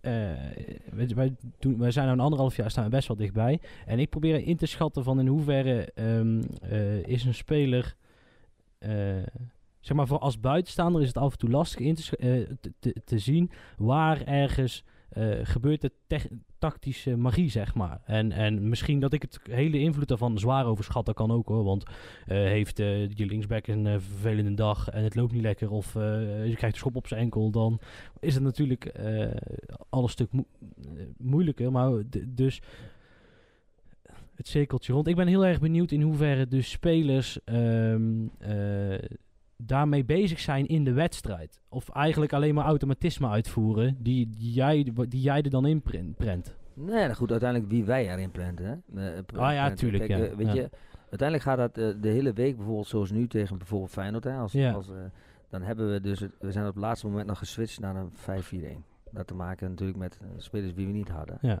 wij, wij, doen, wij zijn nu een anderhalf jaar staan we best wel dichtbij. En ik probeer in te schatten van in hoeverre um, is een speler... zeg maar, voor als buitenstaander is het af en toe lastig in te, te, te zien waar ergens... Uh, gebeurt de tactische magie, zeg maar. En, en misschien dat ik het hele invloed daarvan zwaar overschat, kan ook hoor. Want uh, heeft uh, je linksback een vervelende dag en het loopt niet lekker of je krijgt een schop op zijn enkel, dan is het natuurlijk al een stuk mo moeilijker. Maar dus het cirkeltje rond. Ik ben heel erg benieuwd in hoeverre de spelers um, daarmee bezig zijn in de wedstrijd. Of eigenlijk alleen maar automatisme uitvoeren die, die, jij, die jij er dan in prent. Nee, nou goed, uiteindelijk wie wij erin prenten. Hè? Uh, ah ja, tuurlijk. Kijk, ja. Uh, weet ja. je, uiteindelijk gaat dat uh, de hele week bijvoorbeeld zoals nu tegen bijvoorbeeld Feyenoord. Hè, als, ja. als, dan hebben we dus, het, we zijn op het laatste moment nog geswitcht naar een 5-4-1. Dat te maken natuurlijk met spelers die we niet hadden. Ja.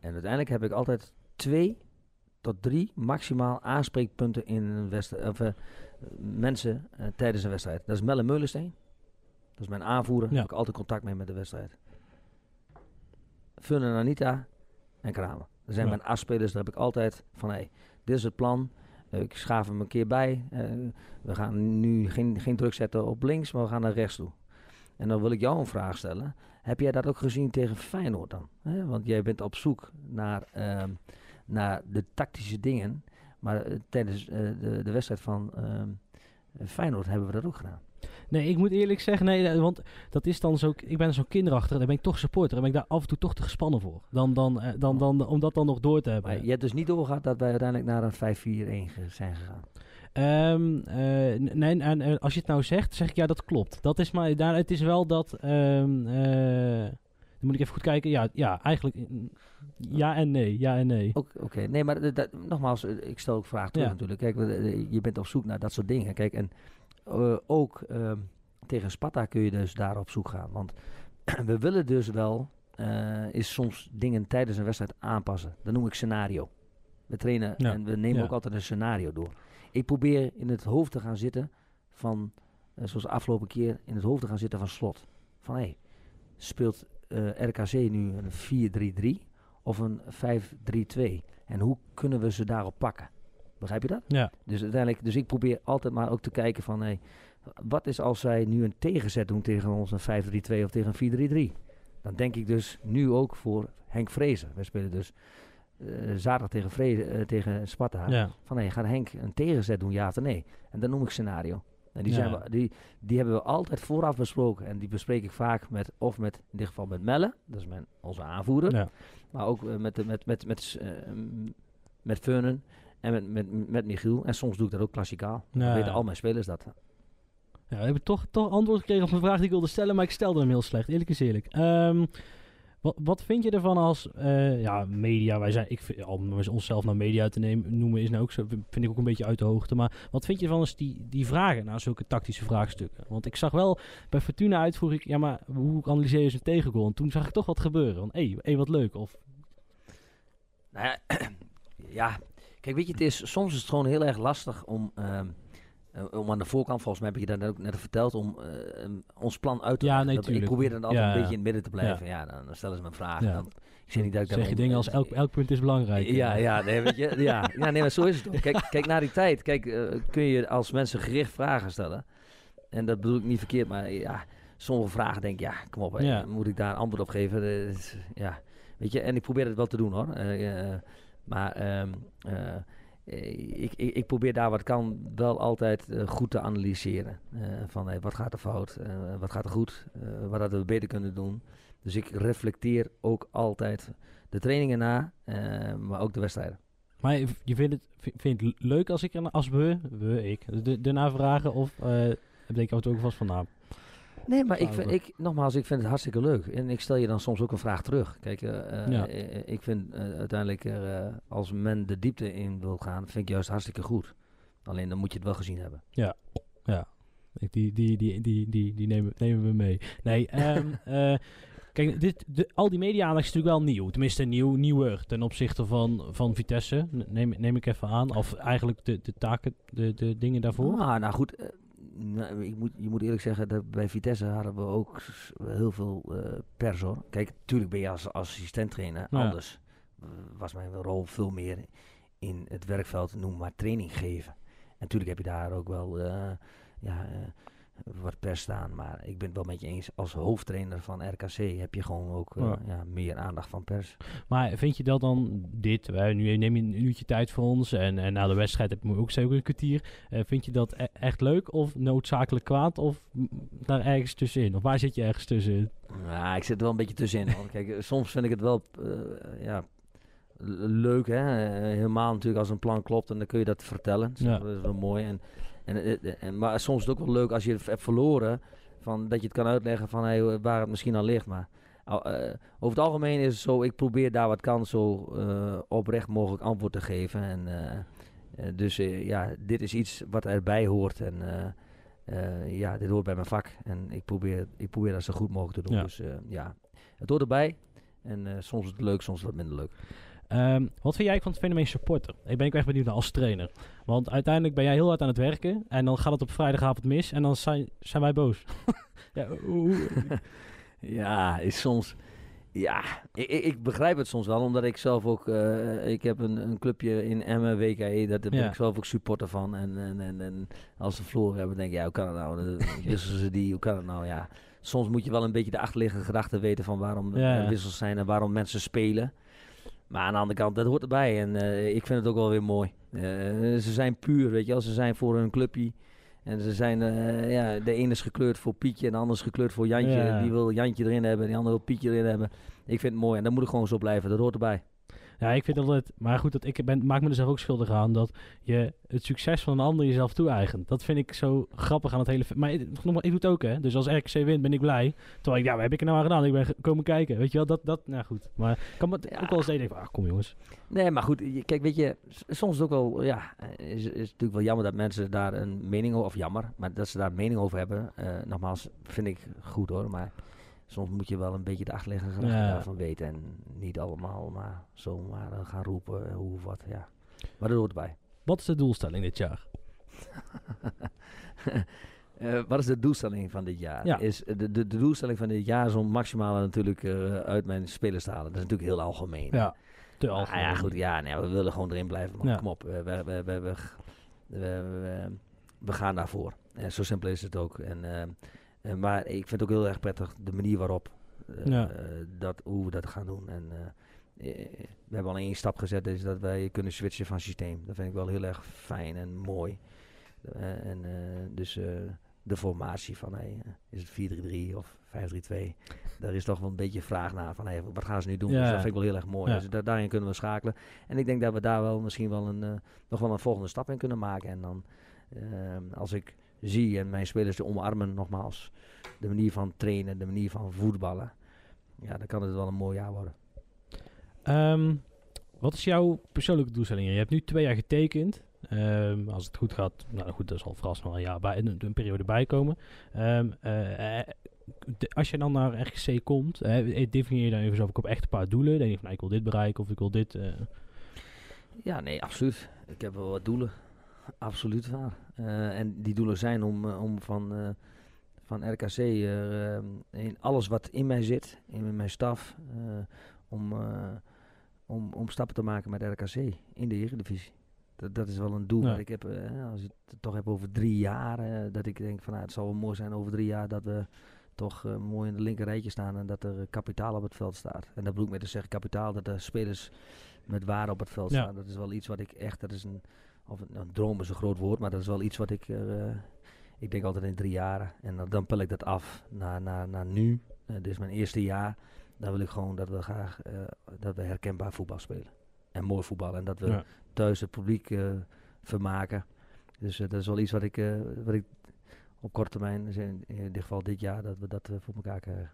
En uiteindelijk heb ik altijd twee tot drie maximaal aanspreekpunten in een wedstrijd. Of, mensen uh, tijdens een wedstrijd. Dat is Melle Meulensteen. Dat is mijn aanvoerder. Daar heb ik altijd contact mee met de wedstrijd. Fun en Anita en Kramer. Dat zijn ja. mijn afspelers. Daar heb ik altijd van, hé, hey, dit is het plan. Uh, ik schaaf hem een keer bij. We gaan nu geen, geen druk zetten op links, maar we gaan naar rechts toe. En dan wil ik jou een vraag stellen. Heb jij dat ook gezien tegen Feyenoord dan? Want jij bent op zoek naar, uh, naar de tactische dingen. Maar uh, tijdens uh, de, de, wedstrijd van uh, Feyenoord hebben we dat ook gedaan. Nee, ik moet eerlijk zeggen, nee, want dat is dan zo. Ik ben zo kinderachtig, dan ben ik toch supporter. Dan ben ik daar af en toe toch te gespannen voor. Dan, dan, dan, dan, dan, om dat dan nog door te hebben. Maar je hebt dus niet doorgehad dat wij uiteindelijk naar een 5-4-1 zijn gegaan. Um, uh, nee, en als je het nou zegt, zeg ik ja, dat klopt. Dat is maar, daar, het is wel dat. Um, uh, moet ik even goed kijken. Ja, ja eigenlijk mm, ja en nee. Ja en nee. Oké, nee, maar dat- nogmaals, eh, ik stel ook vragen Ja. natuurlijk. Kijk, eh, je bent op zoek naar dat soort dingen. Kijk, en eh, ook ehm, tegen Sparta kun je dus daar op zoek gaan. Want we willen dus wel, is soms dingen tijdens een wedstrijd aanpassen. Dat noem ik scenario. We trainen Ja. en we nemen Ja. ook altijd een scenario door. Ik probeer in het hoofd te gaan zitten van, zoals de afgelopen keer, in het hoofd te gaan zitten van slot. Van hé, hey, speelt RKC nu een 4-3-3 of een 5-3-2? En hoe kunnen we ze daarop pakken? Begrijp je dat? Ja. Dus uiteindelijk, dus ik probeer altijd maar ook te kijken van, hey, wat is als zij nu een tegenzet doen tegen ons een 5-3-2 of tegen een 4-3-3? Dan denk ik dus nu ook voor Henk Vrezen. Wij spelen dus eh, zaterdag tegen, Vrezen, eh, tegen Sparta. Ja. Van hey, gaat Henk een tegenzet doen, ja of nee? En dat noem ik scenario. En die, zijn Ja. we, die, die hebben we altijd vooraf besproken. En die bespreek ik vaak met, of met, in dit geval met Melle, dat is mijn, onze aanvoerder. Ja. Maar ook eh, met, met, met, met, eh, met Feunen en met, met, met Michiel. En soms doe ik dat ook klassikaal. Ja. weten al mijn spelers dat. Ja, we hebben toch, toch antwoord gekregen op een vraag die ik wilde stellen, maar ik stelde hem heel slecht. Eerlijk is eerlijk. Ehm, wat, wat vind je ervan als eh, ja, media? Wij zijn, ik vind, om onszelf naar media te nemen, noemen is nou ook zo, vind ik ook een beetje uit de hoogte. Maar wat vind je ervan als die, die vragen naar zulke tactische vraagstukken? Want ik zag wel bij Fortuna uitvoer ik, ja, maar hoe analyseer je zijn tegengoal? En toen zag ik toch wat gebeuren. Van, hé, hey, wat leuk. Of, Nou ja, ja, kijk, weet je, het is, soms is het gewoon heel erg lastig om, ehm, eh, om aan de voorkant, volgens mij heb je dat net ook net verteld, om eh, um, ons plan uit te Ja, leggen. nee, Dat- ik probeer dan altijd Ja, een beetje in het midden te blijven. Ja, dan, dan stellen ze me. Ja. Dan, ik zeg niet dat ik dat zeg je dingen als elk, elk punt is belangrijk. Ja, ja, nee, weet je, ja, ja, nee, maar zo is het ook. Kijk, kijk naar die tijd. Kijk, eh, kun je als mensen gericht vragen stellen. En dat bedoel ik niet verkeerd, maar ja, sommige vragen denk ik, ja, kom op, hè, moet ik daar antwoord op geven? Eh, ja, weet je, en ik probeer het wel te doen hoor. Eh, eh, maar ehm, eh, eh, ik, ik, ik probeer daar wat kan wel altijd eh, goed te analyseren. Eh, van wat gaat er fout, Eh, wat gaat er goed, Eh, wat hadden we beter kunnen doen. Dus ik reflecteer ook altijd de trainingen na, eh, maar ook de wedstrijden. Maar je- vindt het, vind vind je het leuk als ik als we, we, ik, de, ernaar vragen? Of eh denk je ook vast van, nou, Nee, maar ik vind, ik, nogmaals, ik vind het hartstikke leuk. En ik stel je dan soms ook een vraag terug. Kijk, eh, eh, Ja. eh, ik vind uiteindelijk, als men de diepte in wil gaan, vind ik juist hartstikke goed. Alleen dan moet je het wel gezien hebben. Ik, die, die, die, die, die, die nemen, nemen we mee. Nee, ehm, eh, kijk, dit, de, al die media-aandacht is natuurlijk wel nieuw. Tenminste, nieuw, nieuwer ten opzichte van, van Vitesse. Neem, neem ik even aan. Of eigenlijk de, de taken, de, de dingen daarvoor. Ah, nou goed, nou, ik moet, je moet eerlijk zeggen, dat bij Vitesse hadden we ook heel veel eh pers hoor. Kijk, natuurlijk ben je als assistent trainer anders. Eh, was mijn rol veel meer in het werkveld, noem maar training geven. En natuurlijk heb je daar ook wel eh, ja, wat pers staan. Maar ik ben het wel met je eens, als hoofdtrainer van RKC heb je gewoon ook eh, Ja. ja, meer aandacht van pers. Maar vind je dat dan dit? Wij, nu neem je een uurtje tijd voor ons. En, en na de wedstrijd heb je ook zeker een kwartier. Eh, vind je dat e- echt leuk of noodzakelijk kwaad? Of daar ergens tussenin? Of waar zit je ergens tussenin? Ja, ik zit er wel een beetje tussenin. Kijk, soms vind ik het wel ja, leuk, hè. Helemaal natuurlijk als een plan klopt en dan kun je dat vertellen. Dat is, Ja. dat is wel mooi. En, en, eh, en, maar soms is het ook wel leuk als je het hebt verloren, van, dat je het kan uitleggen van hey, waar het misschien aan ligt. Maar eh, over het algemeen is het zo, ik probeer daar wat kan zo eh, oprecht mogelijk antwoord te geven. En, eh, eh, dus eh, ja, dit is iets wat erbij hoort. En eh, eh, ja, dit hoort bij mijn vak. En ik probeer, ik probeer dat zo goed mogelijk te doen. Ja. Dus eh, ja, het hoort erbij. En eh, soms is het leuk, soms wat minder leuk. Ehm, wat vind jij van het fenomeen supporter? Ik ben ik echt benieuwd naar als trainer. Want uiteindelijk ben jij heel hard aan het werken. En dan gaat het op vrijdagavond mis. En dan zijn, zijn wij boos. ja, Ja, is soms. Ja, ik, ik, begrijp het soms wel, omdat ik zelf ook. eh, ik heb een, een clubje in Emmen, WKE, daar ben Ja. ik zelf ook supporter van. En, en, en, en als ze verloren hebben, denk ik, ja, hoe kan het nou? Wisselen ze die, hoe kan het nou? Ja, soms moet je wel een beetje de achterliggende gedachten weten van waarom Ja. wissels zijn en waarom mensen spelen. Maar aan de andere kant, dat hoort erbij. En eh, ik vind het ook wel weer mooi. Eh, ze zijn puur, weet je wel. Ze zijn voor hun clubje. En ze zijn, eh, ja, de ene is gekleurd voor Pietje en de ander is gekleurd voor Jantje. Ja. Die wil Jantje erin hebben, die andere wil Pietje erin hebben. Ik vind het mooi en dat moet het gewoon zo blijven. Dat hoort erbij. Ja, ik vind altijd... Maar goed, dat ik ben, maak me er zelf ook schuldig aan dat je het succes van een ander jezelf toe-eigent. Dat vind ik zo grappig aan het hele... Maar ik, nogmaals, ik doe het ook, hè. Dus als RKC wint, ben ik blij. Terwijl ik, ja, wat heb ik er nou aan gedaan? Ik ben komen kijken. Weet je wel, dat... dat nou goed. Maar ik kan me Ja. ook wel eens denken, van, ah, kom jongens. Nee, maar goed, kijk, weet je, soms is het ook wel, ja, eh, is, is natuurlijk wel jammer dat mensen daar een mening over, of jammer, maar dat ze daar een mening over hebben. Eh, nogmaals, vind ik goed hoor, maar soms moet je wel een beetje de achterliggende gedachten Ja. daarvan weten en niet allemaal maar zomaar eh, gaan roepen eh, hoe of wat, ja. Maar dat hoort erbij. Wat is de doelstelling dit jaar? Eh, wat is de doelstelling van dit jaar? Ja. Is, de, de, de doelstelling van dit jaar is om maximale natuurlijk uit mijn spelers te halen. Dat is natuurlijk heel algemeen. Ja, te Ah, algemeen. ja, goed. Ja, nee, we willen gewoon erin blijven. Ja. Kom op. We, we, we, we, we, we, we- we gaan daarvoor. Eh, zo simpel is het ook. En, eh, maar ik vind het ook heel erg prettig de manier waarop eh, Ja. dat, hoe we dat gaan doen. En, eh, we hebben al één stap gezet, is dat wij kunnen switchen van systeem. Dat vind ik wel heel erg fijn en mooi. En, dus de formatie van, hey, is het 4-3-3 of 5-3-2? Daar is toch wel een beetje vraag naar van, hey, wat gaan ze nu doen? Ja. Dus dat vind ik wel heel erg mooi. Ja. Dus da- daarin kunnen we schakelen. En ik denk dat we daar wel misschien wel een, nog wel een volgende stap in kunnen maken. En dan, als ik zie en mijn spelers te omarmen, nogmaals, de manier van trainen, de manier van voetballen, ja, dan kan het wel een mooi jaar worden. Ehm, wat is jouw persoonlijke doelstelling? Je hebt nu twee jaar getekend. Ehm, als het goed gaat, nou goed, dat zal vast wel een, jaar bij, een, een periode bijkomen. Ehm, eh, eh, de- als je dan naar RGC komt, eh, definieer je dan even zo ik heb echt een paar doelen. Denk je van, nou, ik wil dit bereiken of ik wil dit. Ja, nee, absoluut. Ik heb wel wat doelen. Absoluut waar. Eh, en die doelen zijn om, eh, om van, eh, van RKC in alles wat in mij zit, in mijn staf, om, om, om stappen te maken met RKC in de Eredivisie. Dat, dat is wel een doel Ja. wat ik heb, als je het toch hebt over drie jaar, dat ik denk van nou, het zal wel mooi zijn over drie jaar dat we toch mooi in de linker rijtje staan en dat er kapitaal op het veld staat. En dat bedoel ik met te zeggen kapitaal, dat de spelers met waarde op het veld Ja. staan. Dat is wel iets wat ik echt, dat is een, of een, een droom is een groot woord, maar dat is wel iets wat ik, eh, ik denk altijd in drie jaren. En dan, dan pel ik dat af naar, naar, naar nu. Eh, dit is mijn eerste jaar. Dan wil ik gewoon dat we graag, eh, dat we herkenbaar voetbal spelen. En mooi voetbal. En dat we ja. thuis het publiek vermaken. Dus dat is wel iets wat ik, wat ik op korte termijn, dus in, in dit geval dit jaar, dat we dat eh, voor elkaar krijgen.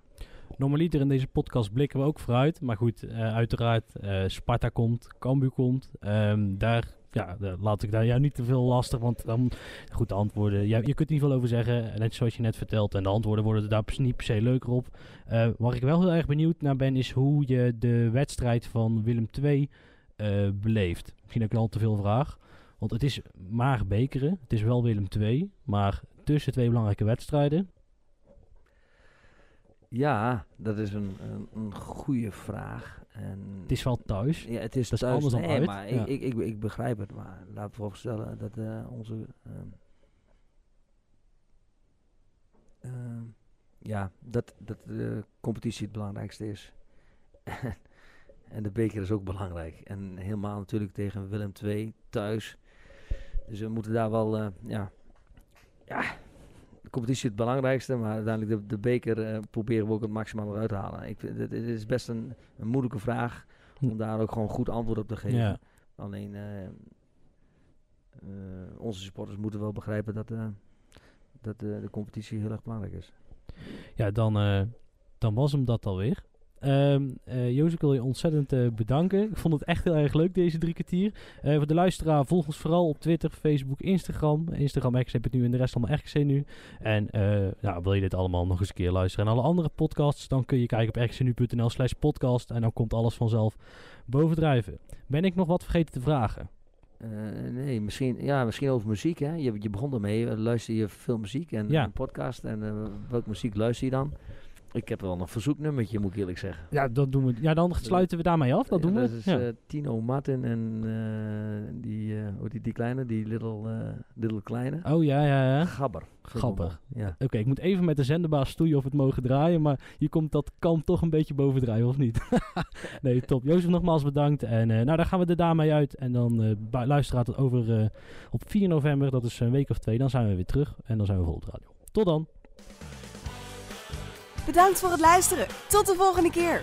Normaliter in deze podcast blikken we ook vooruit. Maar goed, uiteraard, Sparta komt, Cambuur komt. Ehm, daar, ja, laat ik daar jou niet te veel lastig. Want dan, goed, de antwoorden, je kunt er niet veel over zeggen. Net zoals je net vertelt. En de antwoorden worden daar niet per se leuker op. Eh, waar ik wel heel erg benieuwd naar ben, is hoe je de wedstrijd van Willem II eh, beleeft. Misschien heb ik al te veel vraag. Want het is maar bekeren. Het is wel Willem II. Maar tussen twee belangrijke wedstrijden. Ja, dat is een, een, een goede vraag. En Het is wel thuis. Ja, het is, Dat is thuis. anders dan uit, maar ja. ik, ik, ik, begrijp het. Maar laten we voorstellen dat eh, onze... ehm, ehm, ja, dat, dat de competitie het belangrijkste is. en de beker is ook belangrijk. En helemaal natuurlijk tegen Willem II thuis. Dus we moeten daar wel... eh, ja, ja, de competitie is het belangrijkste. Maar uiteindelijk de, de beker eh, proberen we ook het maximaal eruit te halen. Ik, vind- het, het is best een, een moeilijke vraag om daar ook gewoon goed antwoord op te geven. Ja. Alleen eh, eh, onze supporters moeten wel begrijpen dat, dat de competitie heel erg belangrijk is. Ja, dan, dan was hem dat alweer. Eh, Jozef, ik wil je ontzettend eh, bedanken. Ik vond het echt heel erg leuk, deze drie kwartier. Eh, voor de luisteraar, volg ons vooral op Twitter, Facebook, Instagram. Instagram RKC het nu en de rest allemaal RKC nu. En nou, wil je dit allemaal nog eens een keer luisteren en alle andere podcasts, dan kun je kijken op rkcnu.nl slash podcast. En dan komt alles vanzelf bovendrijven. Ben ik nog wat vergeten te vragen? Nee, misschien, ja, misschien over muziek. Hè? Je, je begon ermee, luister je veel muziek en Ja. podcast. En welke muziek luister je dan? Ik heb wel een verzoeknummertje, moet ik eerlijk zeggen. Ja, dat doen we. Ja, dan sluiten we daarmee af. Dat Ja, doen we. Dat is ja. eh, Tino Martin en eh, die, eh, hoe die, die kleine, die little, little kleine. oh ja, ja, ja. Gabber. Gabber. Ja. Oké, ik moet even met de zenderbaas stoeien of het mogen draaien. Maar je komt dat kan toch een beetje bovendrijven, of niet? nee, top. Jozef, nogmaals bedankt. En nou, daar gaan we er daarmee uit. En dan uh, luisteraar tot over op 4 november. Dat is een week of twee. Dan zijn we weer terug. En dan zijn we vol op de radio. Tot dan. Bedankt voor het luisteren. Tot de volgende keer.